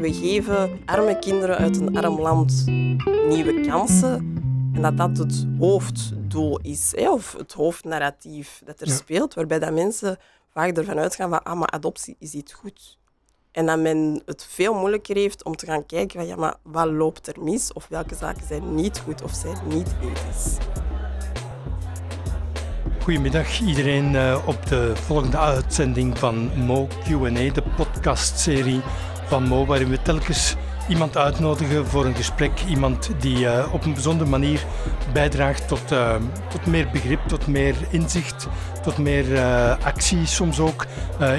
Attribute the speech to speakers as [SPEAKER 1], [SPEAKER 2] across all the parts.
[SPEAKER 1] we geven arme kinderen uit een arm land nieuwe kansen. En dat dat het hoofddoel is, hè, of het hoofdnarratief dat er speelt, waarbij dat mensen vaak ervan uitgaan van ah, maar adoptie is iets goed. En dat men het veel moeilijker heeft om te gaan kijken van ja, maar wat loopt er mis? Of welke zaken zijn niet goed of zijn niet ethisch?
[SPEAKER 2] Goedemiddag iedereen uh, op de volgende uitzending van Mo Q&A, de podcastserie van Mo, waarin we telkens iemand uitnodigen voor een gesprek. Iemand die uh, op een bijzondere manier bijdraagt tot, uh, tot meer begrip, tot meer inzicht, tot meer uh, actie soms ook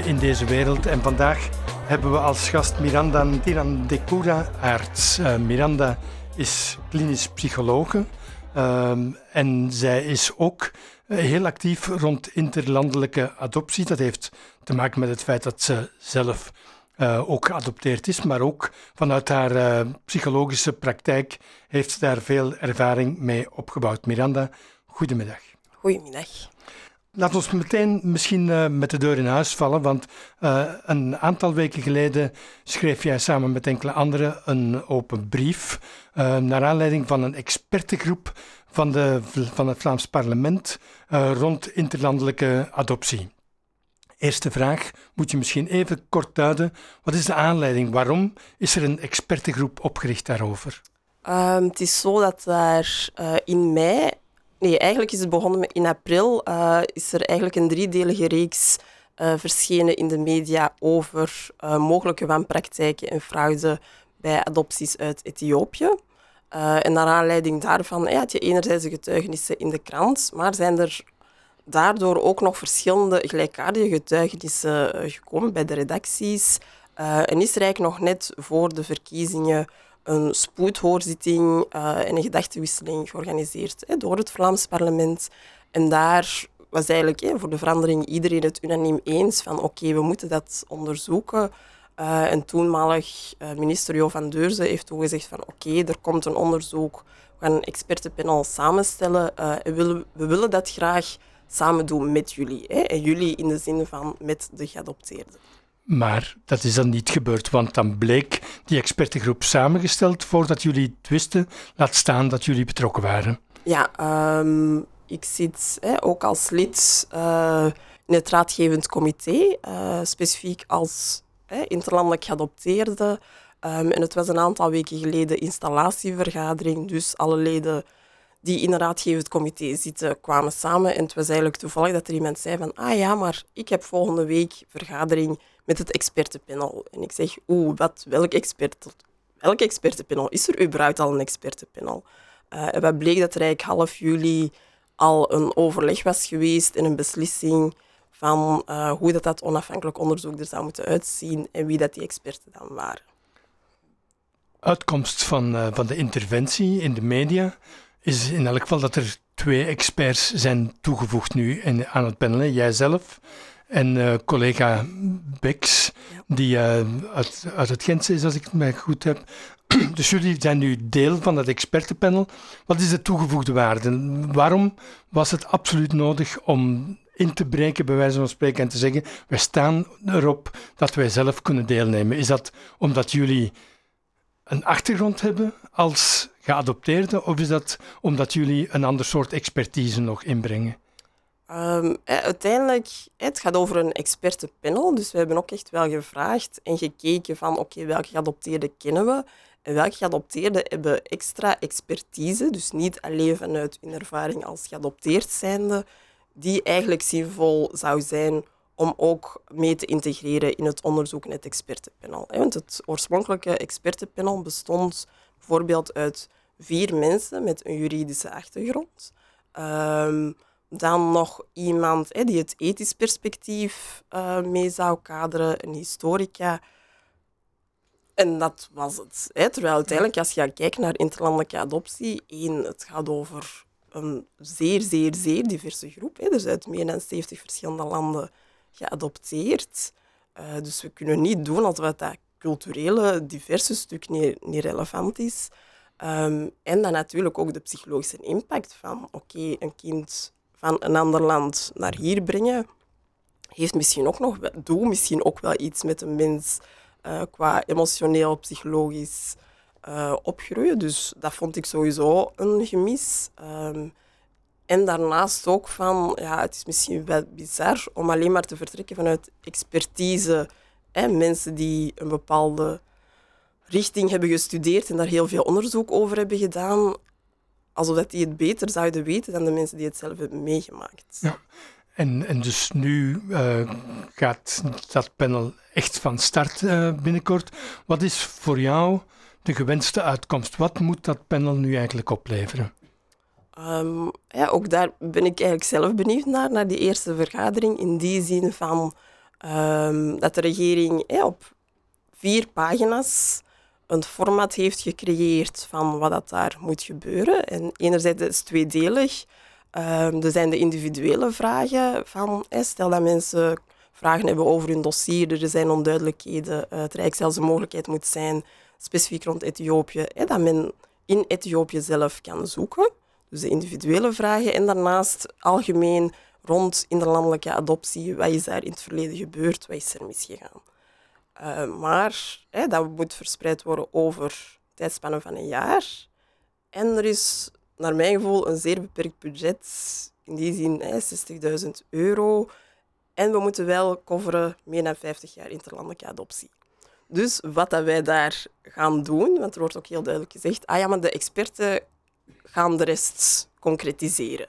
[SPEAKER 2] in deze wereld. En vandaag hebben we als gast Miranda Tirandekura Aerts. Miranda is klinisch psychologe en zij is ook heel actief rond interlandelijke adoptie. Dat heeft te maken met het feit dat ze zelf uh, ook geadopteerd is, maar ook vanuit haar uh, psychologische praktijk heeft ze daar veel ervaring mee opgebouwd. Miranda, goedemiddag.
[SPEAKER 1] Goedemiddag.
[SPEAKER 2] Laat ons meteen misschien uh, met de deur in huis vallen, want een aantal weken geleden schreef jij samen met enkele anderen een open brief naar aanleiding van een expertengroep van, de, van het Vlaams parlement rond interlandelijke adoptie. Eerste vraag moet je misschien even kort duiden. Wat is de aanleiding? Waarom is er een expertengroep opgericht daarover?
[SPEAKER 1] Um, het is zo dat daar uh, in mei, nee, eigenlijk is het begonnen in april, uh, is er eigenlijk een driedelige reeks uh, verschenen in de media over mogelijke wanpraktijken en fraude bij adopties uit Ethiopië. en naar aanleiding daarvan ja, had je enerzijds de getuigenissen in de krant, maar zijn er daardoor ook nog verschillende gelijkaardige getuigenissen eh, gekomen bij de redacties. Uh, en is er eigenlijk nog net voor de verkiezingen een spoedhoorzitting uh, en een gedachtenwisseling georganiseerd hè, door het Vlaams parlement. En daar was eigenlijk voor de verandering iedereen het unaniem eens van oké, we moeten dat onderzoeken. En toenmalig minister Jo van Deurzen heeft toen gezegd van oké, er komt een onderzoek, we gaan een expertenpanel samenstellen en willen, we willen dat graag samen doen met jullie. Hè? En jullie in de zin van met de geadopteerden.
[SPEAKER 2] Maar dat is dan niet gebeurd, want dan bleek die expertengroep samengesteld voordat jullie het wisten, laat staan dat jullie betrokken waren.
[SPEAKER 1] Ja, um, ik zit hè, ook als lid uh, in het raadgevend comité, uh, specifiek als hè, interlandelijk geadopteerde. Um, en het was een aantal weken geleden installatievergadering, dus alle leden die in een raadgevend comité zitten, kwamen samen. En het was eigenlijk toevallig dat er iemand zei van ah ja, maar ik heb volgende week vergadering met het expertenpanel. En ik zeg, oeh, wat, welk, expert, welk expertenpanel? Is er überhaupt al een expertenpanel? Uh, en wat bleek dat er eigenlijk half juli al een overleg was geweest en een beslissing van uh, hoe dat, dat onafhankelijk onderzoek er zou moeten uitzien en wie dat die experten dan waren.
[SPEAKER 2] Uitkomst van, uh, van de interventie in de media is in elk geval dat er twee experts zijn toegevoegd nu aan het panel. Jijzelf en uh, collega Bex, die uh, uit, uit het Gentse is, als ik het mij goed heb. Dus jullie zijn nu deel van het expertenpanel. Wat is de toegevoegde waarde? Waarom was het absoluut nodig om in te breken, bij wijze van spreken, en te zeggen: wij staan erop dat wij zelf kunnen deelnemen? Is dat omdat jullie een achtergrond hebben als geadopteerden, of is dat omdat jullie een ander soort expertise nog inbrengen?
[SPEAKER 1] Um, uiteindelijk, het gaat over een expertenpanel, dus we hebben ook echt wel gevraagd en gekeken van oké, welke geadopteerden kennen we en welke geadopteerden hebben extra expertise, dus niet alleen vanuit hun ervaring als geadopteerd zijnde, die eigenlijk zinvol zou zijn om ook mee te integreren in het onderzoek in het expertenpanel. Want het oorspronkelijke expertenpanel bestond bijvoorbeeld uit vier mensen met een juridische achtergrond. Um, dan nog iemand die het ethisch perspectief uh, mee zou kaderen, een historica. En dat was het. Hè. Terwijl uiteindelijk, als je kijkt naar interlandelijke adoptie, één, het gaat over een zeer, zeer, zeer diverse groep. Hè. Dus uit meer dan 70 verschillende landen geadopteerd. Uh, dus we kunnen niet doen alsof dat culturele, diverse stuk niet, niet relevant is. Um, en dan natuurlijk ook de psychologische impact van oké, een kind van een ander land naar hier brengen, heeft misschien ook nog, doet misschien ook wel iets met een mens uh, qua emotioneel, psychologisch uh, opgroeien. Dus dat vond ik sowieso een gemis. Um, en daarnaast ook van, ja, het is misschien wel bizar om alleen maar te vertrekken vanuit expertise. Hè, mensen die een bepaalde richting hebben gestudeerd en daar heel veel onderzoek over hebben gedaan, alsof die het beter zouden weten dan de mensen die het zelf hebben meegemaakt.
[SPEAKER 2] Ja. En, en dus nu uh, gaat dat panel echt van start uh, binnenkort. Wat is voor jou de gewenste uitkomst? Wat moet dat panel nu eigenlijk opleveren?
[SPEAKER 1] Um, ja, ook daar ben ik eigenlijk zelf benieuwd naar, naar die eerste vergadering. In die zin van um, dat de regering op vier pagina's een format heeft gecreëerd van wat dat daar moet gebeuren. En enerzijds is het tweedelig. Um, er zijn de individuele vragen van, stel dat mensen vragen hebben over hun dossier, er zijn onduidelijkheden, uh, het Rijk zelfs een mogelijkheid moet zijn, specifiek rond Ethiopië, dat men in Ethiopië zelf kan zoeken. Dus de individuele vragen en daarnaast algemeen rond inderlandelijke adoptie, wat is daar in het verleden gebeurd, wat is er misgegaan. Uh, maar hè, dat moet verspreid worden over tijdspannen van een jaar. En er is naar mijn gevoel een zeer beperkt budget, in die zin 60.000 euro. En we moeten wel coveren meer dan 50 jaar interlandelijke adoptie. Dus wat dat wij daar gaan doen, want er wordt ook heel duidelijk gezegd, ah ja, maar de experten gaan de rest concretiseren.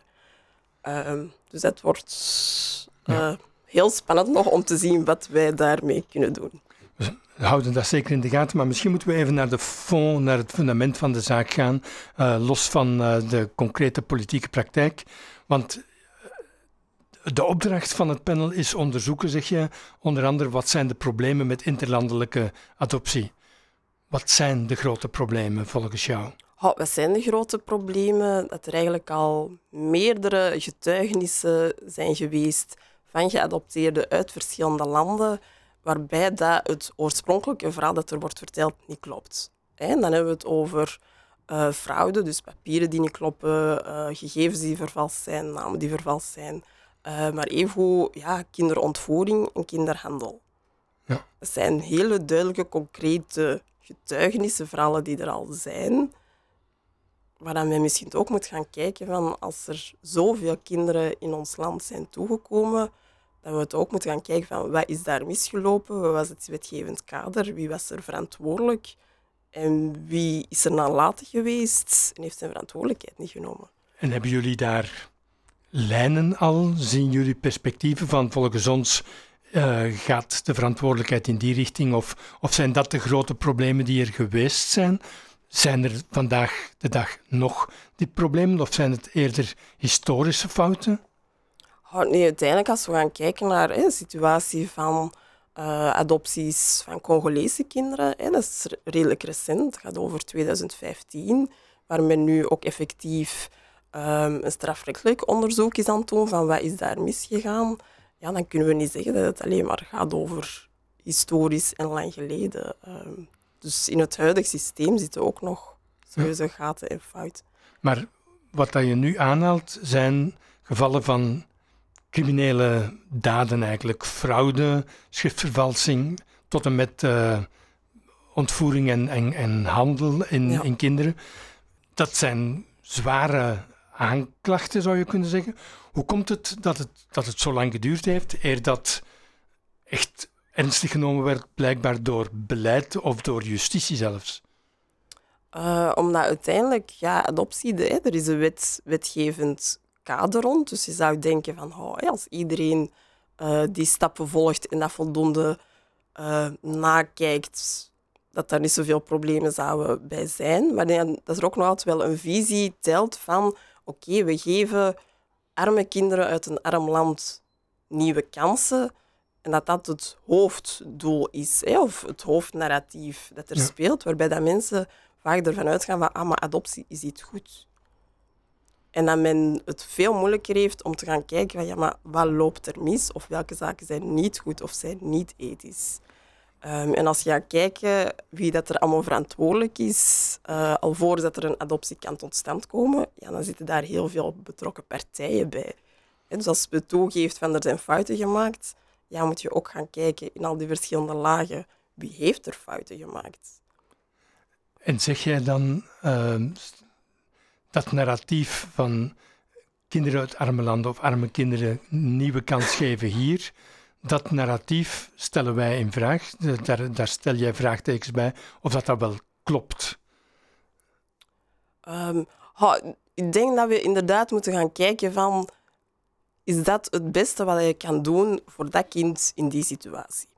[SPEAKER 1] Uh, dus dat wordt uh, heel spannend nog om te zien wat wij daarmee kunnen doen.
[SPEAKER 2] We houden dat zeker in de gaten, maar misschien moeten we even naar de fond, naar het fundament van de zaak gaan, uh, los van uh, de concrete politieke praktijk. Want de opdracht van het panel is onderzoeken, zeg je, onder andere wat zijn de problemen met interlandelijke adoptie. Wat zijn de grote problemen volgens jou?
[SPEAKER 1] Wat zijn de grote problemen? Dat er eigenlijk al meerdere getuigenissen zijn geweest van geadopteerden uit verschillende landen, waarbij dat het oorspronkelijke verhaal dat er wordt verteld niet klopt. En dan hebben we het over uh, fraude, dus papieren die niet kloppen, uh, gegevens die vervalst zijn, namen die vervalst zijn, uh, maar evengoed ja, kinderontvoering en kinderhandel. Ja. Dat zijn hele duidelijke, concrete getuigenissen, verhalen die er al zijn, waaraan wij misschien ook moeten gaan kijken van als er zoveel kinderen in ons land zijn toegekomen, dat we het ook moeten gaan kijken van wat is daar misgelopen, wat was het wetgevend kader, wie was er verantwoordelijk en wie is er nalatig geweest en heeft zijn verantwoordelijkheid niet genomen.
[SPEAKER 2] En hebben jullie daar lijnen al? Zien jullie perspectieven van volgens ons uh, gaat de verantwoordelijkheid in die richting of, of zijn dat de grote problemen die er geweest zijn? Zijn er vandaag de dag nog die problemen of zijn het eerder historische fouten?
[SPEAKER 1] Nee, uiteindelijk als we gaan kijken naar de situatie van uh, adopties van Congolese kinderen, hè, dat is redelijk recent, het gaat over 2015, waar men nu ook effectief um, een strafrechtelijk onderzoek is aan het doen van wat is daar misgegaan. Ja, dan kunnen we niet zeggen dat het alleen maar gaat over historisch en lang geleden. Um, dus in het huidige systeem zitten ook nog serieuze gaten en fouten.
[SPEAKER 2] Maar wat dat je nu aanhaalt, zijn gevallen van criminele daden eigenlijk. Fraude, schriftvervalsing, tot en met uh, ontvoering en, en, en handel in, in kinderen. Dat zijn zware aanklachten, zou je kunnen zeggen. Hoe komt het dat het, dat het zo lang geduurd heeft eer dat echt ernstig genomen werd, blijkbaar door beleid of door justitie zelfs?
[SPEAKER 1] Uh, omdat uiteindelijk, ja, adoptie, hè, er is een wet, wetgevend kader rond. Dus je zou denken van, oh, als iedereen uh, die stappen volgt en dat voldoende uh, nakijkt, dat daar niet zoveel problemen zouden bij zijn. Maar dat er ook nog altijd wel een visie telt van, oké, we geven arme kinderen uit een arm land nieuwe kansen en dat dat het hoofddoel is, hè, of het hoofdnarratief dat er speelt, waarbij dat mensen vaak ervan uitgaan van ah, maar adoptie is iets goed. En dat men het veel moeilijker heeft om te gaan kijken van ja, maar wat loopt er mis? Of welke zaken zijn niet goed of zijn niet ethisch? Um, en als je gaat kijken wie dat er allemaal verantwoordelijk is, uh, alvorens er een adoptie kan tot stand komen, ja, dan zitten daar heel veel betrokken partijen bij. En dus als je toegeeft van er zijn fouten gemaakt, ja, moet je ook gaan kijken in al die verschillende lagen wie heeft er fouten gemaakt.
[SPEAKER 2] En zeg jij dan ehm, dat narratief van kinderen uit arme landen of arme kinderen nieuwe kans geven hier, dat narratief stellen wij in vraag. Daar, daar stel jij vraagtekens bij of dat dat wel klopt.
[SPEAKER 1] Ehm, ik denk dat we inderdaad moeten gaan kijken van is dat het beste wat je kan doen voor dat kind in die situatie.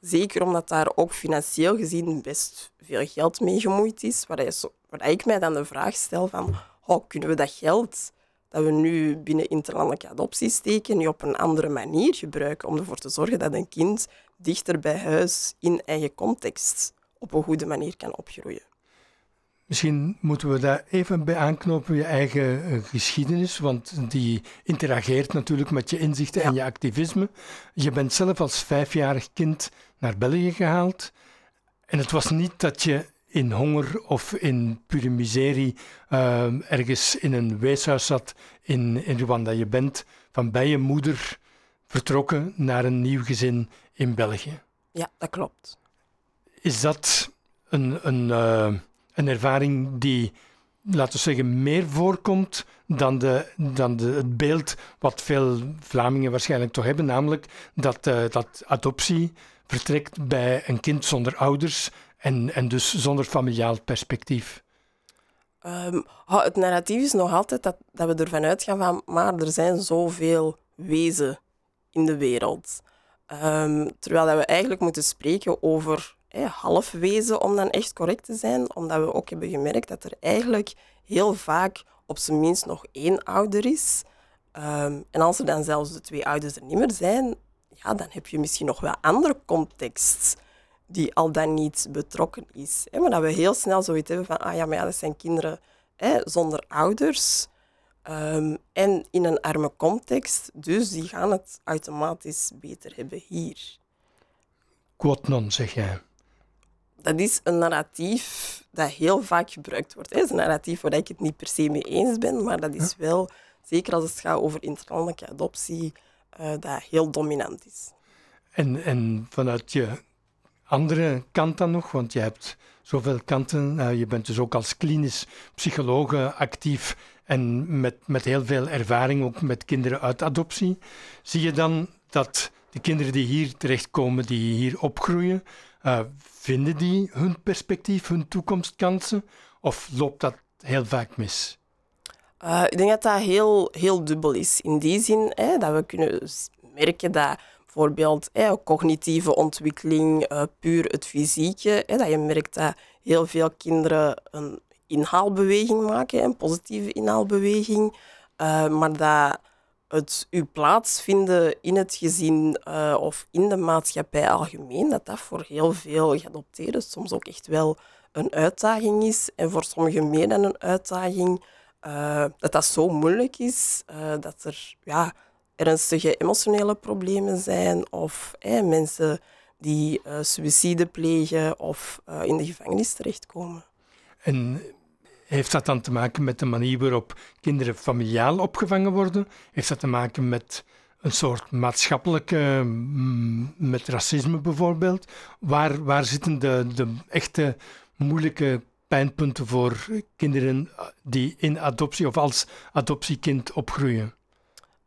[SPEAKER 1] Zeker omdat daar ook financieel gezien best veel geld mee gemoeid is, waar, je, waar ik mij dan de vraag stel van oh, kunnen we dat geld dat we nu binnen interlandelijke adoptie steken, nu op een andere manier gebruiken om ervoor te zorgen dat een kind dichter bij huis in eigen context op een goede manier kan opgroeien.
[SPEAKER 2] Misschien moeten we daar even bij aanknopen, je eigen eh, geschiedenis, want die interageert natuurlijk met je inzichten en je activisme. Je bent zelf als vijfjarig kind naar België gehaald. En het was niet dat je in honger of in pure miserie uh, ergens in een weeshuis zat in, in Rwanda. Je bent van bij je moeder vertrokken naar een nieuw gezin in België.
[SPEAKER 1] Ja, dat klopt.
[SPEAKER 2] Is dat een, een, uh, een ervaring die, laten we zeggen, meer voorkomt dan, de, dan de, het beeld wat veel Vlamingen waarschijnlijk toch hebben, namelijk dat, uh, dat adoptie vertrekt bij een kind zonder ouders en, en dus zonder familiaal perspectief?
[SPEAKER 1] Um, het narratief is nog altijd dat, dat we ervan uitgaan van, maar er zijn zoveel wezen in de wereld. Um, terwijl dat we eigenlijk moeten spreken over hey, halfwezen om dan echt correct te zijn, omdat we ook hebben gemerkt dat er eigenlijk heel vaak op zijn minst nog één ouder is. Um, en als er dan zelfs de twee ouders er niet meer zijn, ja, dan heb je misschien nog wel andere context die al dan niet betrokken is. Maar dat we heel snel zoiets hebben van, ah ja, maar ja, dat zijn kinderen hè, zonder ouders um, en in een arme context, dus die gaan het automatisch beter hebben hier.
[SPEAKER 2] Quot non, zeg jij.
[SPEAKER 1] Dat is een narratief dat heel vaak gebruikt wordt. Het is een narratief waar ik het niet per se mee eens ben, maar dat is wel, zeker als het gaat over interlandelijke adoptie, uh, dat heel dominant is.
[SPEAKER 2] En, en vanuit je andere kant dan nog, want je hebt zoveel kanten. Uh, je bent dus ook als klinisch psycholoog actief en met, met heel veel ervaring ook met kinderen uit adoptie. Zie je dan dat de kinderen die hier terechtkomen, die hier opgroeien, uh, vinden die hun perspectief, hun toekomstkansen? Of loopt dat heel vaak mis?
[SPEAKER 1] Ik denk dat dat heel, heel dubbel is. In die zin hè, dat we kunnen merken dat bijvoorbeeld cognitieve ontwikkeling, uh, puur het fysieke. Dat je merkt dat heel veel kinderen een inhaalbeweging maken, een positieve inhaalbeweging. Uh, maar dat het uw plaatsvinden in het gezin uh, of in de maatschappij algemeen, dat dat voor heel veel geadopteerden soms ook echt wel een uitdaging is. En voor sommigen meer dan een uitdaging. Dat dat zo moeilijk is dat er ja, ernstige emotionele problemen zijn of mensen die uh, suïcide plegen of uh, in de gevangenis terechtkomen.
[SPEAKER 2] En heeft dat dan te maken met de manier waarop kinderen familiaal opgevangen worden? Heeft dat te maken met een soort maatschappelijke, mm, met racisme bijvoorbeeld? Waar, waar zitten de, de echte moeilijke pijnpunten voor kinderen die in adoptie of als adoptiekind opgroeien?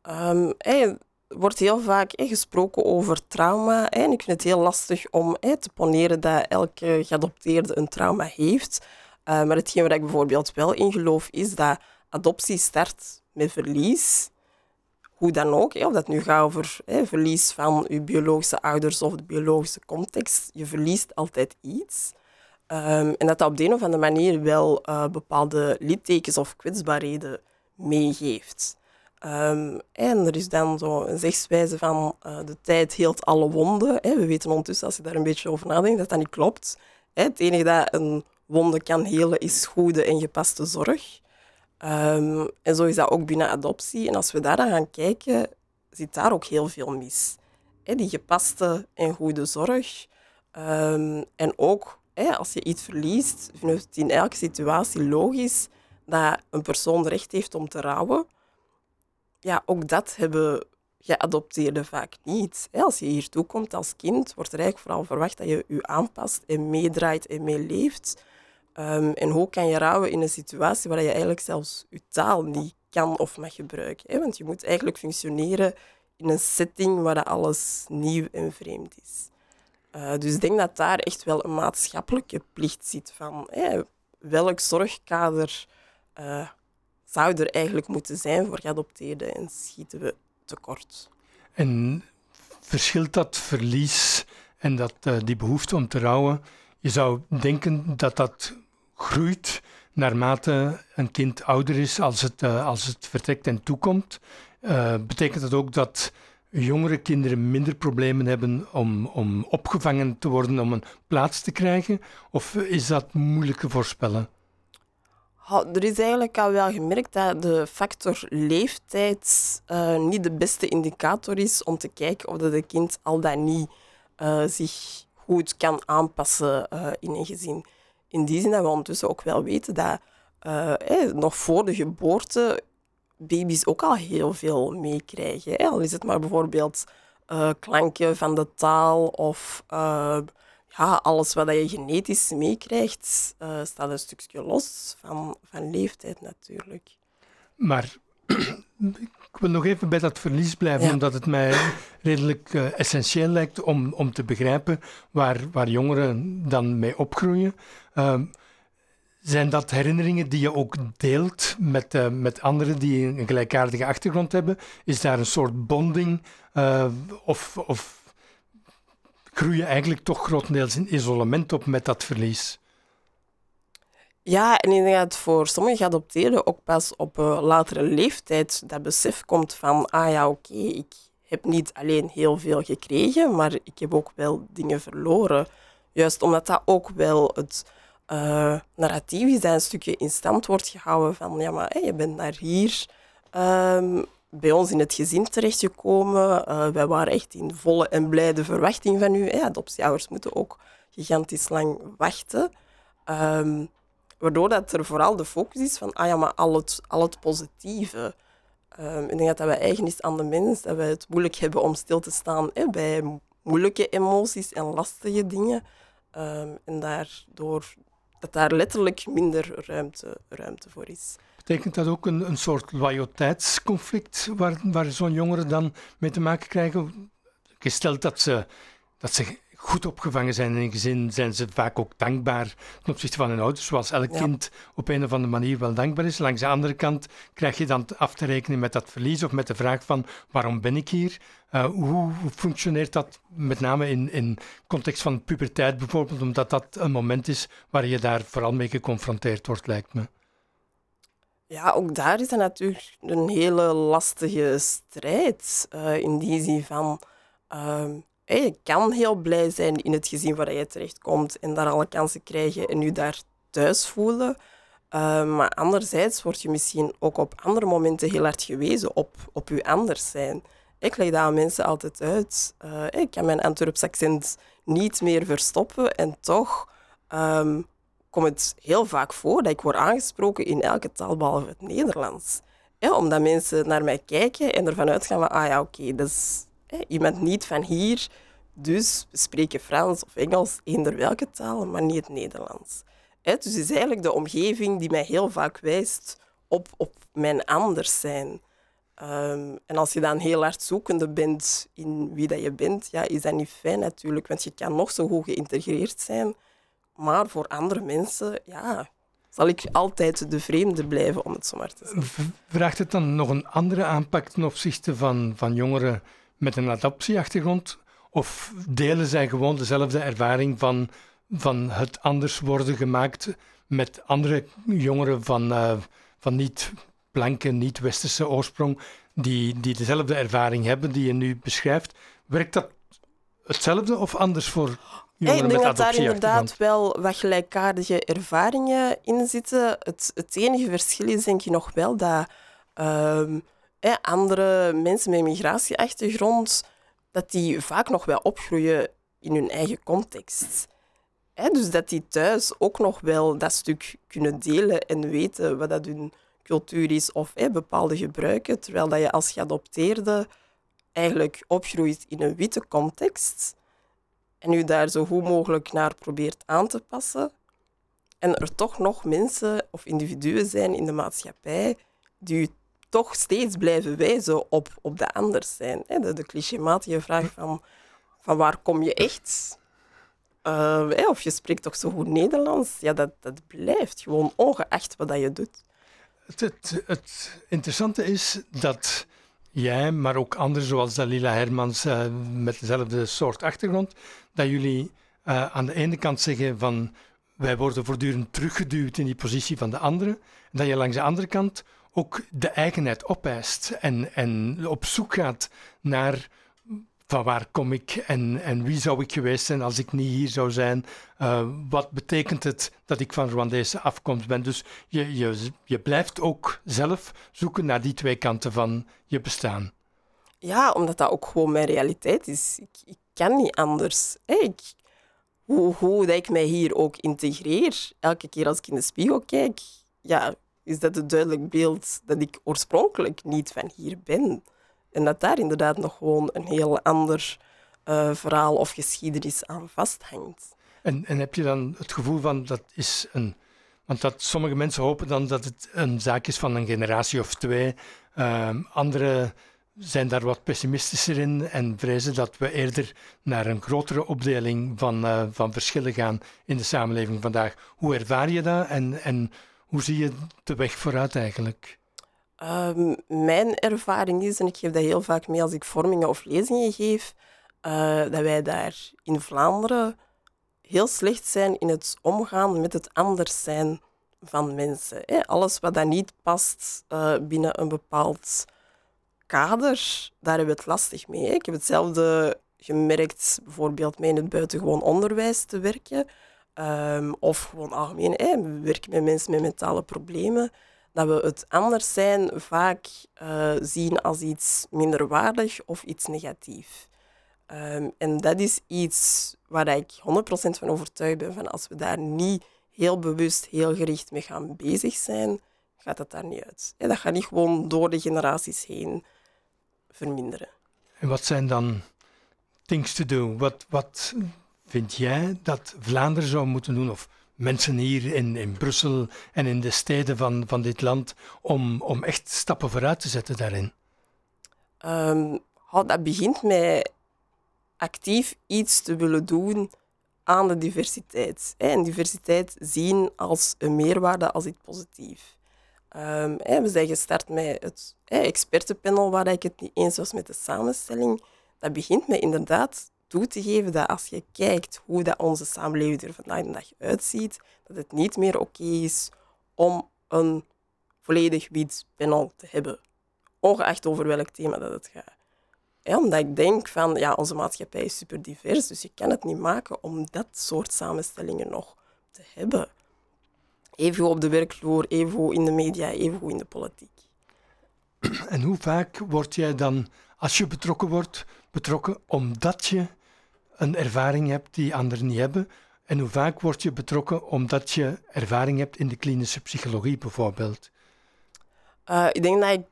[SPEAKER 1] Um, er wordt heel vaak gesproken over trauma. ik vind het heel lastig om te poneren dat elke geadopteerde een trauma heeft. Uh, maar hetgeen waar ik bijvoorbeeld wel in geloof, is dat adoptie start met verlies. Hoe dan ook, of dat nu gaat over verlies van je biologische ouders of de biologische context. Je verliest altijd iets. Um, en dat dat op de een of andere manier wel uh, bepaalde littekens of kwetsbaarheden meegeeft. Um, en er is dan zo een zegswijze van uh, de tijd heelt alle wonden. Hè. We weten ondertussen, als je daar een beetje over nadenkt, dat dat niet klopt. Hè. Het enige dat een wonde kan helen is goede en gepaste zorg. Um, en zo is dat ook binnen adoptie. En als we daar dan gaan kijken, zit daar ook heel veel mis. Hè, die gepaste en goede zorg. Um, en ook hè, als je iets verliest, vind ik het in elke situatie logisch dat een persoon recht heeft om te rouwen ja, ook dat hebben geadopteerde vaak niet. Als je hier toe komt als kind, wordt er eigenlijk vooral verwacht dat je je aanpast en meedraait en meeleeft. Um, en hoe kan je rouwen in een situatie waar je eigenlijk zelfs je taal niet kan of mag gebruiken? Hè? Want je moet eigenlijk functioneren in een setting waar alles nieuw en vreemd is. Uh, dus ik denk dat daar echt wel een maatschappelijke plicht zit van welk zorgkader uh, zou er eigenlijk moeten zijn voor geadopteerden en schieten we tekort.
[SPEAKER 2] En verschilt dat verlies en dat, uh, die behoefte om te rouwen? Je zou denken dat dat groeit naarmate een kind ouder is als het, uh, als het vertrekt en toekomt. Uh, betekent dat ook dat jongere kinderen minder problemen hebben om, om opgevangen te worden, om een plaats te krijgen? Of is dat moeilijk te voorspellen?
[SPEAKER 1] Er is eigenlijk al wel gemerkt dat de factor leeftijd uh, niet de beste indicator is om te kijken of dat kind al dan niet uh, zich goed kan aanpassen uh, in een gezin. In die zin dat we ondertussen ook wel weten dat eh, nog voor de geboorte baby's ook al heel veel meekrijgen. Al is het maar bijvoorbeeld klanken van de taal of ja, alles wat je genetisch meekrijgt, uh, staat een stukje los van, van leeftijd natuurlijk.
[SPEAKER 2] Maar ik wil nog even bij dat verlies blijven, omdat het mij redelijk uh, essentieel lijkt om, om te begrijpen waar, waar jongeren dan mee opgroeien. Uh, zijn dat herinneringen die je ook deelt met, uh, met anderen die een gelijkaardige achtergrond hebben? Is daar een soort bonding of, of groei je eigenlijk toch grotendeels in isolement op met dat verlies?
[SPEAKER 1] Ja, en ik denk dat voor sommige geadopteerden ook pas op een latere leeftijd dat besef komt van, ah ja, oké, ik heb niet alleen heel veel gekregen, maar ik heb ook wel dingen verloren. Juist omdat dat ook wel het uh, narratief is dat een stukje in stand wordt gehouden van, ja, maar je bent naar hier um, bij ons in het gezin terechtgekomen. Uh, wij waren echt in volle en blijde verwachting van u. Hey, moeten ook gigantisch lang wachten. Um, waardoor dat er vooral de focus is van, ah ja, maar al het, al het positieve. Um, ik denk dat dat wij eigen is aan de mens, dat wij het moeilijk hebben om stil te staan bij moeilijke emoties en lastige dingen. Um, en daardoor dat daar letterlijk minder ruimte, ruimte voor is.
[SPEAKER 2] Betekent dat ook een, een soort loyaliteitsconflict waar, waar zo'n jongeren dan mee te maken krijgen? Gesteld dat ze, dat ze goed opgevangen zijn in een gezin, zijn ze vaak ook dankbaar ten opzichte van hun ouders, zoals elk kind op een of andere manier wel dankbaar is. Langs de andere kant krijg je dan af te rekenen met dat verlies of met de vraag van waarom ben ik hier? Uh, hoe, functioneert dat met name in, in context van puberteit bijvoorbeeld, omdat dat een moment is waar je daar vooral mee geconfronteerd wordt, lijkt me.
[SPEAKER 1] Ja, ook daar is het natuurlijk een hele lastige strijd. Uh, in die zin van, uh, je kan heel blij zijn in het gezin waar je terechtkomt en daar alle kansen krijgen en je daar thuis voelen. Uh, maar anderzijds word je misschien ook op andere momenten heel hard gewezen op, op je anders zijn. Ik leg dat aan mensen altijd uit. Uh, ik kan mijn Antwerps accent niet meer verstoppen en toch um, komt het heel vaak voor dat ik word aangesproken in elke taal behalve het Nederlands. Omdat mensen naar mij kijken en ervan uitgaan van, ah ja, oké, okay, dat je bent niet van hier, dus we spreken Frans of Engels, eender welke taal, maar niet het Nederlands. dus het is eigenlijk de omgeving die mij heel vaak wijst op, op mijn anders zijn. Ehm, en als je dan heel hard zoekende bent in wie dat je bent, ja, is dat niet fijn natuurlijk, want je kan nog zo goed geïntegreerd zijn, maar voor andere mensen, ja, zal ik altijd de vreemde blijven, om het zo maar te zeggen.
[SPEAKER 2] Vraagt het dan nog een andere aanpak ten opzichte van, van jongeren met een adoptieachtergrond? Of delen zij gewoon dezelfde ervaring van, van het anders worden gemaakt met andere jongeren van, uh, van niet blanke, niet-westerse oorsprong, die, die dezelfde ervaring hebben die je nu beschrijft? Werkt dat hetzelfde of anders voor
[SPEAKER 1] Ik denk dat daar inderdaad wel wat gelijkaardige ervaringen in zitten. Het, het enige verschil is denk ik nog wel dat... Uh, andere mensen met migratieachtergrond, dat die vaak nog wel opgroeien in hun eigen context. dus dat die thuis ook nog wel dat stuk kunnen delen en weten wat dat hun cultuur is of bepaalde gebruiken. Terwijl dat je als geadopteerde eigenlijk opgroeit in een witte context en u daar zo goed mogelijk naar probeert aan te passen, en er toch nog mensen of individuen zijn in de maatschappij die u toch steeds blijven wijzen op, op de anders zijn. De, de clichématige vraag van, van waar kom je echt? Uh, of je spreekt toch zo goed Nederlands? Ja, dat, dat blijft gewoon ongeacht wat dat je doet.
[SPEAKER 2] Het, het, het interessante is dat jij, maar ook anderen zoals Dalila Hermans uh, met dezelfde soort achtergrond, dat jullie uh, aan de ene kant zeggen van wij worden voortdurend teruggeduwd in die positie van de anderen, en dat je langs de andere kant ook de eigenheid opeist en, en op zoek gaat naar van waar kom ik en, en wie zou ik geweest zijn als ik niet hier zou zijn? Uh, wat betekent het dat ik van Rwandese afkomst ben? Dus je, je, je blijft ook zelf zoeken naar die twee kanten van je bestaan.
[SPEAKER 1] Ja, omdat dat ook gewoon mijn realiteit is. Ik, ik kan niet anders. Ik, hoe, hoe dat ik mij hier ook integreer, elke keer als ik in de spiegel kijk, ja, is dat een duidelijk beeld dat ik oorspronkelijk niet van hier ben. En dat daar inderdaad nog gewoon een heel ander uh, verhaal of geschiedenis aan vasthangt.
[SPEAKER 2] En, en heb je dan het gevoel van dat is een. Want dat sommige mensen hopen dan dat het een zaak is van een generatie of twee. Uh, andere zijn daar wat pessimistischer in en vrezen dat we eerder naar een grotere opdeling van, uh, van verschillen gaan in de samenleving vandaag. Hoe ervaar je dat en, en hoe zie je de weg vooruit eigenlijk?
[SPEAKER 1] Um, mijn ervaring is, en ik geef dat heel vaak mee als ik vormingen of lezingen geef, uh, dat wij daar in Vlaanderen heel slecht zijn in het omgaan met het anders zijn van mensen. Hè. Alles wat dan niet past uh, binnen een bepaald kader, daar hebben we het lastig mee. Ik heb hetzelfde gemerkt, bijvoorbeeld mee in het buitengewoon onderwijs te werken. Um, of gewoon algemeen, hè. we werken met mensen met mentale problemen dat we het anders zijn vaak uh, zien als iets minderwaardig of iets negatief. Um, en dat is iets waar ik 100% van overtuigd ben. Van als we daar niet heel bewust, heel gericht mee gaan bezig zijn, gaat dat daar niet uit. En dat gaat niet gewoon door de generaties heen verminderen.
[SPEAKER 2] En wat zijn dan things to do? Wat, wat vind jij dat Vlaanderen zou moeten doen? Of mensen hier in, in Brussel en in de steden van, van dit land om, om echt stappen vooruit te zetten daarin?
[SPEAKER 1] Um, dat begint met actief iets te willen doen aan de diversiteit. En diversiteit zien als een meerwaarde, als iets positiefs. Um, we zijn gestart met het expertenpanel, waar ik het niet eens was met de samenstelling. Dat begint met inderdaad toe te geven dat als je kijkt hoe dat onze samenleving er vandaag de dag uitziet, dat het niet meer oké is om een volledig wit te hebben. Ongeacht over welk thema dat het gaat. Ja, omdat ik denk van, ja, onze maatschappij is super divers, dus je kan het niet maken om dat soort samenstellingen nog te hebben. Even op de werkvloer, even in de media, even in de politiek.
[SPEAKER 2] En hoe vaak word jij dan, als je betrokken wordt, betrokken omdat je een ervaring hebt die anderen niet hebben? En hoe vaak word je betrokken omdat je ervaring hebt in de klinische psychologie bijvoorbeeld?
[SPEAKER 1] Uh, ik denk dat ik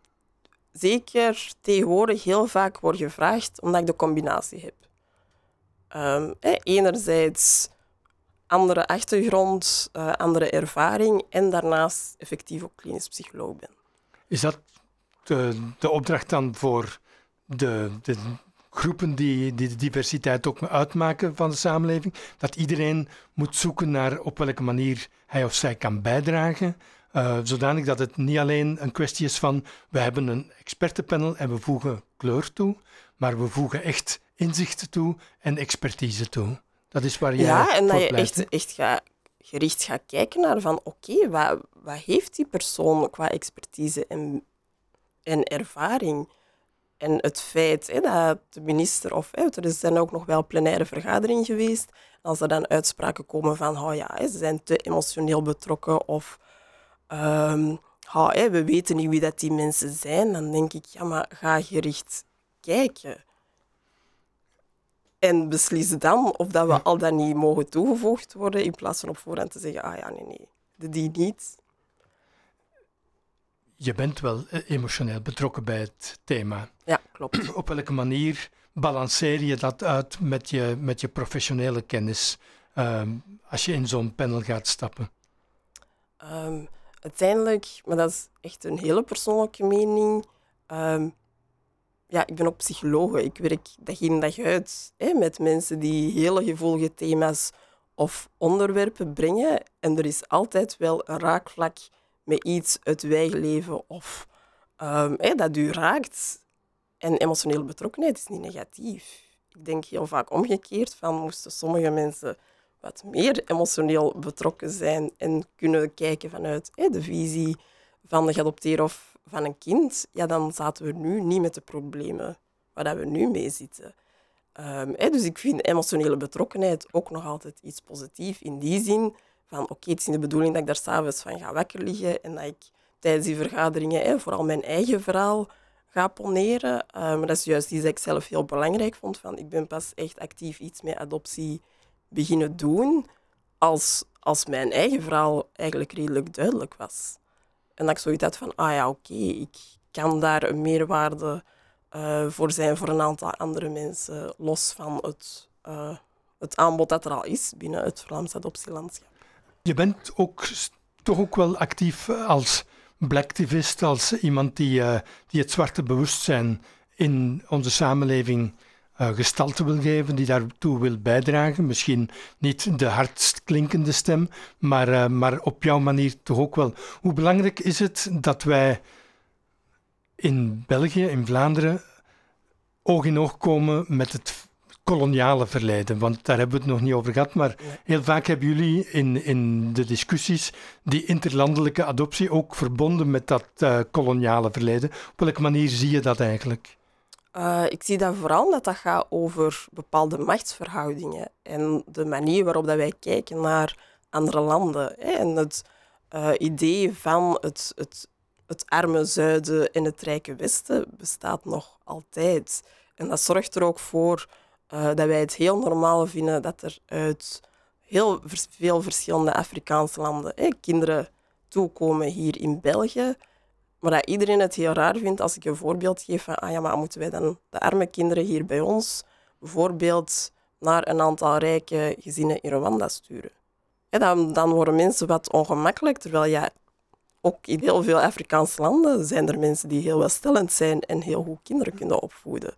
[SPEAKER 1] zeker tegenwoordig heel vaak word gevraagd omdat ik de combinatie heb. Um, enerzijds andere achtergrond, uh, andere ervaring en daarnaast effectief ook klinisch psycholoog ben.
[SPEAKER 2] Is dat de, de opdracht dan voor de, de groepen die, die de diversiteit ook uitmaken van de samenleving. Dat iedereen moet zoeken naar op welke manier hij of zij kan bijdragen. Uh, zodanig dat het niet alleen een kwestie is van we hebben een expertenpanel en we voegen kleur toe, maar we voegen echt inzichten toe en expertise toe. Dat is waar je
[SPEAKER 1] Ja, en dat je echt, echt gaat, gericht gaat kijken naar van oké, wat, wat heeft die persoon qua expertise en, en ervaring? En het feit hè, dat de minister, of hè, er zijn ook nog wel plenaire vergaderingen geweest, als er dan uitspraken komen van, oh ja, hè, ze zijn te emotioneel betrokken of um, oh, hè, we weten niet wie dat die mensen zijn, dan denk ik, ja, maar ga gericht kijken. En beslissen dan of dat we al dan niet mogen toegevoegd worden, in plaats van op voorhand te zeggen, ah ja, nee, nee, die niet.
[SPEAKER 2] Je bent wel eh, emotioneel betrokken bij het thema.
[SPEAKER 1] Ja, klopt.
[SPEAKER 2] Op welke manier balanceer je dat uit met je, met je professionele kennis ehm, als je in zo'n panel gaat stappen?
[SPEAKER 1] Um, uiteindelijk, maar dat is echt een hele persoonlijke mening. Um, ja, ik ben ook psycholoog. Ik werk dag in dag uit hè, met mensen die hele gevoelige thema's of onderwerpen brengen. En er is altijd wel een raakvlak met iets uit leven of hè, dat u raakt. En emotionele betrokkenheid is niet negatief. Ik denk heel vaak omgekeerd van moesten sommige mensen wat meer emotioneel betrokken zijn en kunnen kijken vanuit de visie van de geadopteerde of van een kind, ja, dan zaten we nu niet met de problemen waar we nu mee zitten. Hè, dus ik vind emotionele betrokkenheid ook nog altijd iets positiefs in die zin oké, het is niet de bedoeling dat ik daar s'avonds van ga wakker liggen en dat ik tijdens die vergaderingen hè, vooral mijn eigen verhaal ga poneren. Um, maar dat is juist iets dat ik zelf heel belangrijk vond. Van, ik ben pas echt actief iets met adoptie beginnen doen als, als mijn eigen verhaal eigenlijk redelijk duidelijk was. En dat ik zoiets had van, ah ja, oké, ik kan daar een meerwaarde uh, voor zijn voor een aantal andere mensen, los van het, uh, het aanbod dat er al is binnen het Vlaams adoptielandschap.
[SPEAKER 2] Je bent ook toch ook wel actief als blacktivist, als iemand die, uh, die het zwarte bewustzijn in onze samenleving uh, gestalte wil geven, die daartoe wil bijdragen. Misschien niet de hardst klinkende stem, maar, maar op jouw manier toch ook wel. Hoe belangrijk is het dat wij in België, in Vlaanderen, oog in oog komen met het koloniale verleden? Want daar hebben we het nog niet over gehad, maar heel vaak hebben jullie in, in de discussies die interlandelijke adoptie ook verbonden met dat uh, koloniale verleden. Op welke manier zie je dat eigenlijk?
[SPEAKER 1] Uh, ik zie dat vooral dat dat gaat over bepaalde machtsverhoudingen en de manier waarop dat wij kijken naar andere landen. Hè. En het uh, idee van het, het, het arme zuiden en het rijke westen bestaat nog altijd. En dat zorgt er ook voor uh, dat wij het heel normaal vinden dat er uit heel veel verschillende Afrikaanse landen kinderen toekomen hier in België maar dat iedereen het heel raar vindt als ik een voorbeeld geef van, ah ja, maar moeten wij dan de arme kinderen hier bij ons bijvoorbeeld naar een aantal rijke gezinnen in Rwanda sturen? dan, dan worden mensen wat ongemakkelijk, terwijl ja, ook in heel veel Afrikaanse landen zijn er mensen die heel welstellend zijn en heel goed kinderen kunnen opvoeden.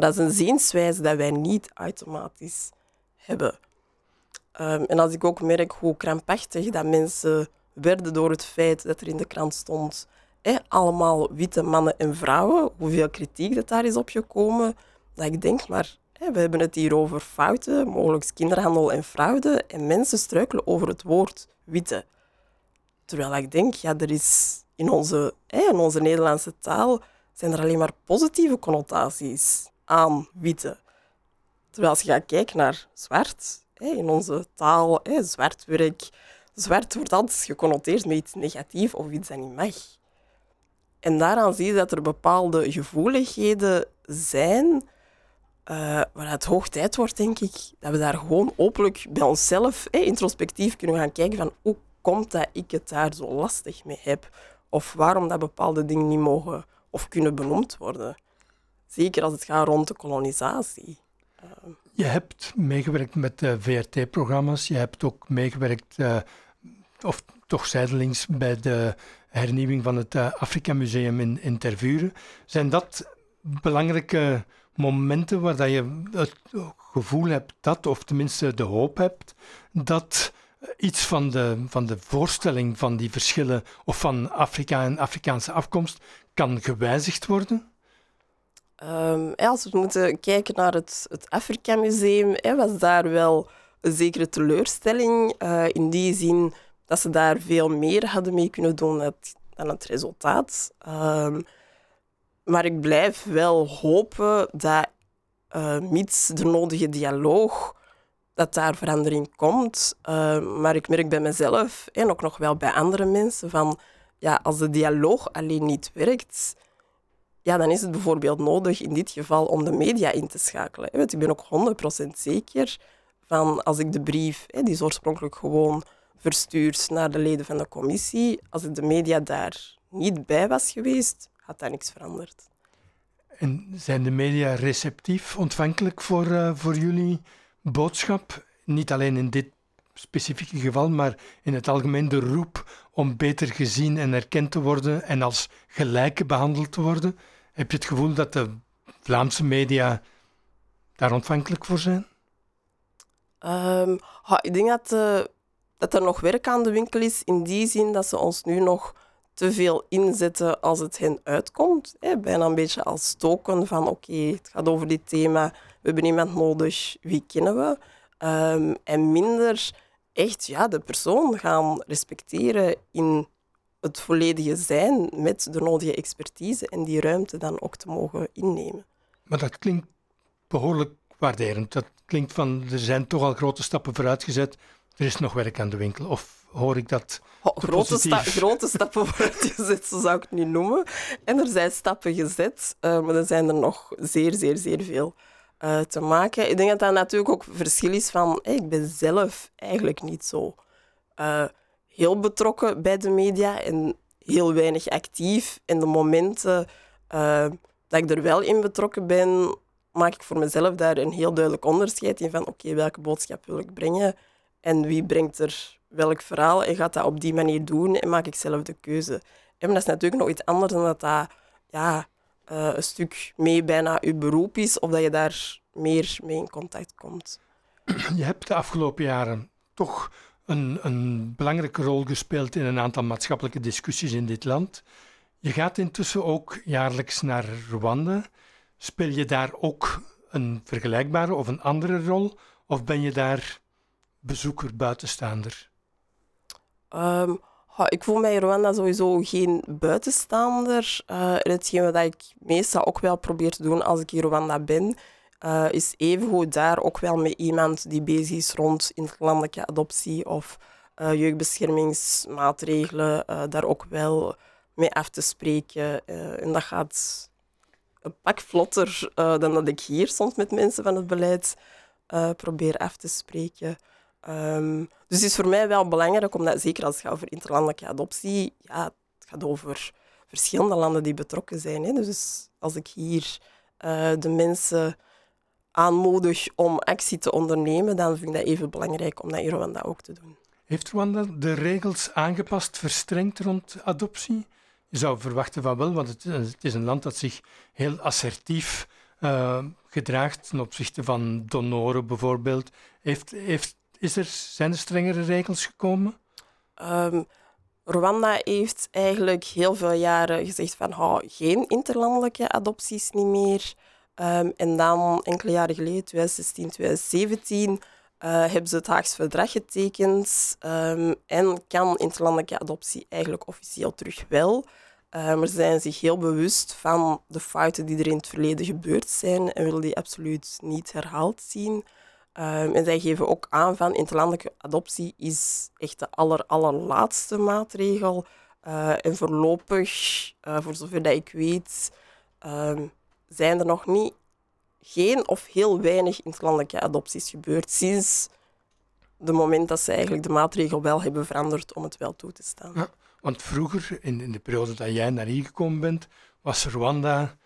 [SPEAKER 1] Maar dat is een zienswijze dat wij niet automatisch hebben. Um, en als ik ook merk hoe krampachtig dat mensen werden door het feit dat er in de krant stond allemaal witte mannen en vrouwen, hoeveel kritiek dat daar is opgekomen, dat ik denk, maar we hebben het hier over fouten, mogelijk kinderhandel en fraude, en mensen struikelen over het woord witte. Terwijl ik denk, ja, er is in onze, in onze Nederlandse taal zijn er alleen maar positieve connotaties aan witte. Terwijl als je gaat kijken naar zwart, in onze taal, zwart werk, zwart wordt altijd geconnoteerd met iets negatiefs of iets dat niet mag. En daaraan zie je dat er bepaalde gevoeligheden zijn uh, waar het hoog tijd wordt, denk ik, dat we daar gewoon openlijk bij onszelf introspectief kunnen gaan kijken van hoe komt dat ik het daar zo lastig mee heb? Of waarom dat bepaalde dingen niet mogen of kunnen benoemd worden. Zeker als het gaat rond de kolonisatie.
[SPEAKER 2] Je hebt meegewerkt met VRT-programma's. Je hebt ook meegewerkt, uh, of toch zijdelings, bij de hernieuwing van het uh, Afrika Museum in, in Tervuren. Zijn dat belangrijke momenten waar dat je het gevoel hebt dat, of tenminste de hoop hebt, dat iets van de, van de voorstelling van die verschillen of van Afrika en Afrikaanse afkomst kan gewijzigd worden?
[SPEAKER 1] Um, als we moeten kijken naar het, het Afrika Museum, was daar wel een zekere teleurstelling. Uh, in die zin dat ze daar veel meer hadden mee kunnen doen dan het resultaat. Um, maar ik blijf wel hopen dat, uh, mits de nodige dialoog, dat daar verandering komt. Uh, maar ik merk bij mezelf en ook nog wel bij andere mensen van, ja, als de dialoog alleen niet werkt, ja, dan is het bijvoorbeeld nodig in dit geval om de media in te schakelen. Want ik ben ook 100% zeker van als ik de brief, die is oorspronkelijk gewoon verstuurd naar de leden van de commissie. Als ik de media daar niet bij was geweest, had dat niks veranderd.
[SPEAKER 2] En zijn de media receptief, ontvankelijk voor, uh, voor jullie boodschap? Niet alleen in dit specifieke geval, maar in het algemeen de roep om beter gezien en erkend te worden en als gelijke behandeld te worden. Heb je het gevoel dat de Vlaamse media daar ontvankelijk voor zijn?
[SPEAKER 1] Um, ik denk dat, uh, dat er nog werk aan de winkel is, in die zin dat ze ons nu nog te veel inzetten als het hen uitkomt. Hè. Bijna een beetje als token van oké, het gaat over dit thema, we hebben iemand nodig, wie kennen we? Um, en minder echt ja, de persoon gaan respecteren in het volledige zijn met de nodige expertise en die ruimte dan ook te mogen innemen.
[SPEAKER 2] Maar dat klinkt behoorlijk waarderend. Dat klinkt van, er zijn toch al grote stappen vooruitgezet, er is nog werk aan de winkel. Of hoor ik dat
[SPEAKER 1] grote, sta grote stappen vooruitgezet, zo zou ik het niet noemen. En er zijn stappen gezet, uh, maar er zijn er nog zeer, zeer, zeer veel uh, te maken. Ik denk dat dat natuurlijk ook verschil is van... Ik ben zelf eigenlijk niet zo uh, heel betrokken bij de media en heel weinig actief. En de momenten dat ik er wel in betrokken ben, maak ik voor mezelf daar een heel duidelijk onderscheid in van oké, welke boodschap wil ik brengen en wie brengt er welk verhaal en gaat dat op die manier doen en maak ik zelf de keuze. En dat is natuurlijk nog iets anders dan dat dat ja, uh, een stuk mee bijna je beroep is of dat je daar meer mee in contact komt.
[SPEAKER 2] Je hebt de afgelopen jaren toch een, een belangrijke rol gespeeld in een aantal maatschappelijke discussies in dit land. Je gaat intussen ook jaarlijks naar Rwanda. Speel je daar ook een vergelijkbare of een andere rol? Of ben je daar bezoeker, buitenstaander?
[SPEAKER 1] Um, ik voel mij in Rwanda sowieso geen buitenstaander. Uh, hetgeen wat ik meestal ook wel probeer te doen als ik in Rwanda ben, uh, is evengoed daar ook wel met iemand die bezig is rond interlandelijke adoptie of uh, jeugdbeschermingsmaatregelen, daar ook wel mee af te spreken. en dat gaat een pak vlotter dan dat ik hier soms met mensen van het beleid probeer af te spreken. Um, dus het is voor mij wel belangrijk, omdat zeker als het gaat over interlandelijke adoptie, ja, het gaat over verschillende landen die betrokken zijn. Hè. Dus als ik hier uh, de mensen aanmoedig om actie te ondernemen, dan vind ik dat even belangrijk om dat in Rwanda ook te doen.
[SPEAKER 2] Heeft Rwanda de regels aangepast, verstrengd rond adoptie? Je zou verwachten van wel, want het, is een land dat zich heel assertief uh, gedraagt ten opzichte van donoren bijvoorbeeld. Heeft, heeft is er, zijn er strengere regels gekomen?
[SPEAKER 1] Um, Rwanda heeft eigenlijk heel veel jaren gezegd van oh, geen interlandelijke adopties niet meer. Um, en dan enkele jaren geleden, 2016, 2017, uh, hebben ze het Haagse Verdrag getekend um, en kan interlandelijke adoptie eigenlijk officieel terug wel. maar ze zijn zich heel bewust van de fouten die er in het verleden gebeurd zijn en willen die absoluut niet herhaald zien. Um, en zij geven ook aan van interlandelijke adoptie is echt de aller, allerlaatste maatregel. Uh, en voorlopig, uh, voor zover dat ik weet, um, zijn er nog niet geen of heel weinig interlandelijke adopties gebeurd sinds het moment dat ze eigenlijk de maatregel wel hebben veranderd om het wel toe te staan. Ja,
[SPEAKER 2] want vroeger, in, in de periode dat jij naar hier gekomen bent, was Rwanda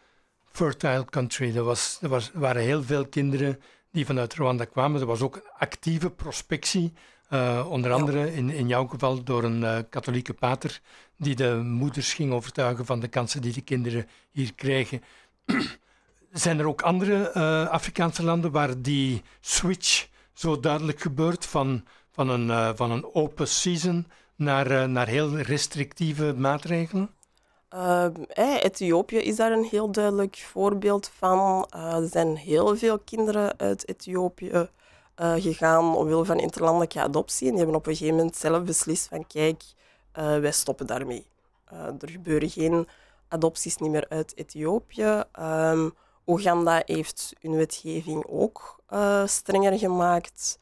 [SPEAKER 2] fertile country. Er, was, er was, waren heel veel kinderen die vanuit Rwanda kwamen. Er was ook actieve prospectie, uh, onder andere in, in jouw geval door een uh, katholieke pater, die de moeders ging overtuigen van de kansen die de kinderen hier krijgen. Zijn er ook andere uh, Afrikaanse landen waar die switch zo duidelijk gebeurt van, van, een, van een open season naar, naar heel restrictieve maatregelen?
[SPEAKER 1] Uh, Ethiopië is daar een heel duidelijk voorbeeld van. Uh, er zijn heel veel kinderen uit Ethiopië uh, gegaan omwille van interlandelijke adoptie. En die hebben op een gegeven moment zelf beslist van kijk, uh, wij stoppen daarmee. er gebeuren geen adopties niet meer uit Ethiopië. Um, Oeganda heeft hun wetgeving ook strenger gemaakt.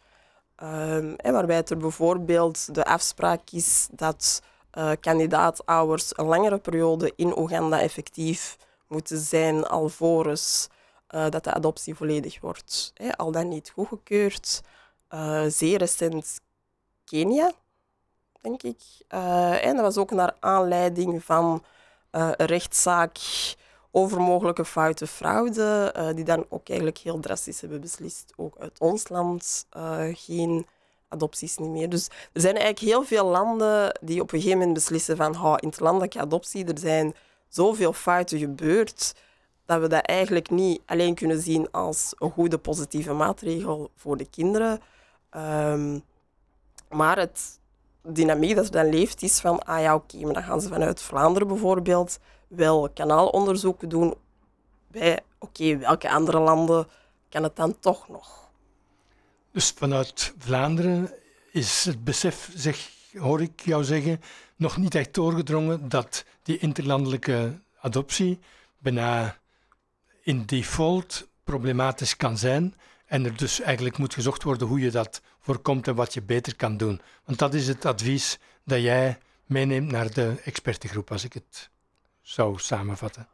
[SPEAKER 1] Um, waarbij het er bijvoorbeeld de afspraak is dat uh, kandidaatouders een langere periode in Oeganda effectief moeten zijn alvorens uh, dat de adoptie volledig wordt. al dan niet goedgekeurd. Uh, zeer recent Kenia. denk ik. En dat was ook naar aanleiding van een rechtszaak over mogelijke foute fraude, die dan ook eigenlijk heel drastisch hebben beslist, ook uit ons land geen adopties niet meer. Dus er zijn eigenlijk heel veel landen die op een gegeven moment beslissen van oh, interlandelijke adoptie, er zijn zoveel fouten gebeurd dat we dat eigenlijk niet alleen kunnen zien als een goede positieve maatregel voor de kinderen, um, maar het dynamiek dat er dan leeft is van, ah ja, oké, maar dan gaan ze vanuit Vlaanderen bijvoorbeeld wel kanaalonderzoeken doen bij, oké, welke andere landen kan het dan toch nog?
[SPEAKER 2] Dus vanuit Vlaanderen is het besef, zeg, hoor ik jou zeggen, nog niet echt doorgedrongen dat die interlandelijke adoptie bijna in default problematisch kan zijn en er dus eigenlijk moet gezocht worden hoe je dat voorkomt en wat je beter kan doen. Want dat is het advies dat jij meeneemt naar de expertengroep, als ik het zou samenvatten.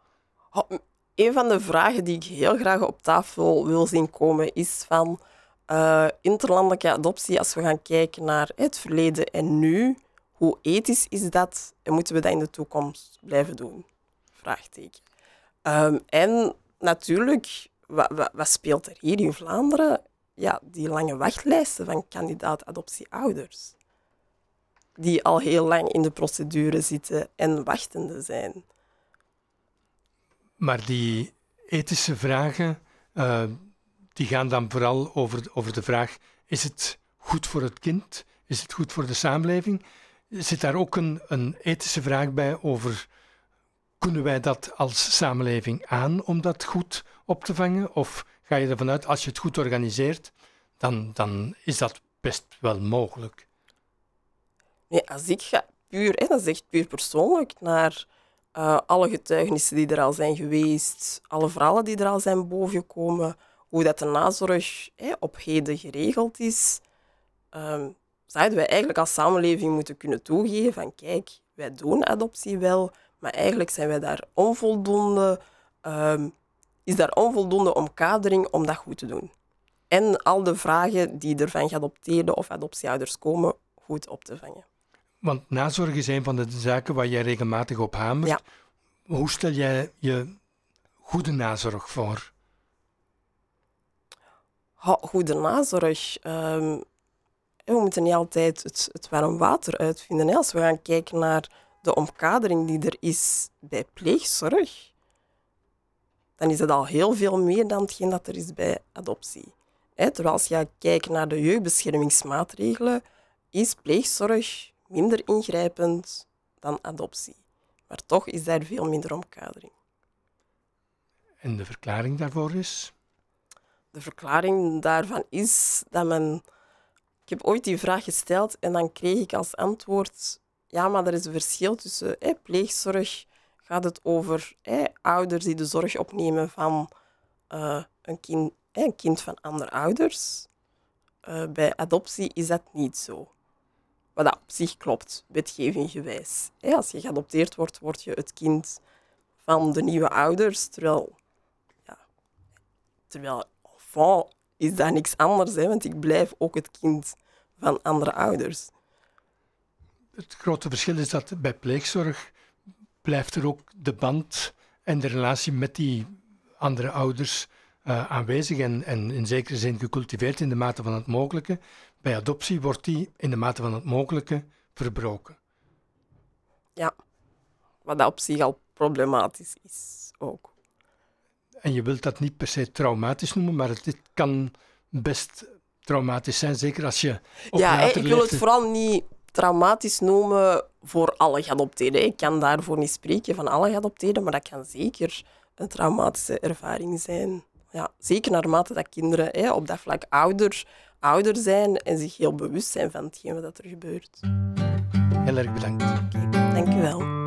[SPEAKER 1] Oh, een van de vragen die ik heel graag op tafel wil zien komen is van uh, interlandelijke adoptie. Als we gaan kijken naar het verleden en nu, hoe ethisch is dat en moeten we dat in de toekomst blijven doen? Vraagteken. Um, en natuurlijk wat, wat, speelt er hier in Vlaanderen? Ja, die lange wachtlijsten van kandidaat-adoptieouders. Die al heel lang in de procedure zitten en wachtende zijn.
[SPEAKER 2] Maar die ethische vragen, uh, die gaan dan vooral over, over de vraag: is het goed voor het kind? Is het goed voor de samenleving? Zit daar ook een, een ethische vraag bij over kunnen wij dat als samenleving aan om dat goed op te vangen? Of ga je ervan uit, als je het goed organiseert, dan, dan is dat best wel mogelijk?
[SPEAKER 1] Nee, als ik ga puur, hè, dat is echt puur persoonlijk, naar uh, alle getuigenissen die er al zijn geweest, alle verhalen die er al zijn bovengekomen, hoe dat de nazorg hè, op heden geregeld is, um, zouden wij eigenlijk als samenleving moeten kunnen toegeven van kijk, wij doen adoptie wel, maar eigenlijk zijn wij daar onvoldoende, um, is daar onvoldoende omkadering om dat goed te doen. En al de vragen die er van geadopteerde of adoptieouders komen, goed op te vangen.
[SPEAKER 2] Want nazorg is een van de zaken waar jij regelmatig op hamert. Ja. Hoe stel jij je goede nazorg voor?
[SPEAKER 1] Goede nazorg. Um, we moeten niet altijd het, het warm water uitvinden. Als we gaan kijken naar de omkadering die er is bij pleegzorg, dan is het al heel veel meer dan hetgeen dat er is bij adoptie. terwijl als je kijkt naar de jeugdbeschermingsmaatregelen, is pleegzorg minder ingrijpend dan adoptie. Maar toch is daar veel minder omkadering.
[SPEAKER 2] En de verklaring daarvoor is?
[SPEAKER 1] De verklaring daarvan is dat men. Ik heb ooit die vraag gesteld en dan kreeg ik als antwoord ja, maar er is een verschil tussen pleegzorg. Gaat het over ouders die de zorg opnemen van uh, een, kind, een kind van andere ouders? Uh, bij adoptie is dat niet zo. Wat op zich klopt, wetgevinggewijs. Als je geadopteerd wordt, word je het kind van de nieuwe ouders. Terwijl, ja, terwijl enfant is dat niks anders, hè, want ik blijf ook het kind van andere ouders
[SPEAKER 2] het grote verschil is dat bij pleegzorg blijft er ook de band en de relatie met die andere ouders uh, aanwezig en, en in zekere zin gecultiveerd in de mate van het mogelijke. Bij adoptie wordt die in de mate van het mogelijke verbroken.
[SPEAKER 1] Ja, wat dat op zich al problematisch is ook.
[SPEAKER 2] En je wilt dat niet per se traumatisch noemen, maar het, dit kan best traumatisch zijn, zeker als je.
[SPEAKER 1] ja, ik wil het vooral niet traumatisch noemen voor alle geadopteerden. Ik kan daarvoor niet spreken van alle geadopteerden, maar dat kan zeker een traumatische ervaring zijn. Ja, zeker naarmate dat kinderen hè, op dat vlak ouder, ouder zijn en zich heel bewust zijn van hetgeen wat er gebeurt.
[SPEAKER 2] Heel erg bedankt.
[SPEAKER 1] Okay, dank u wel.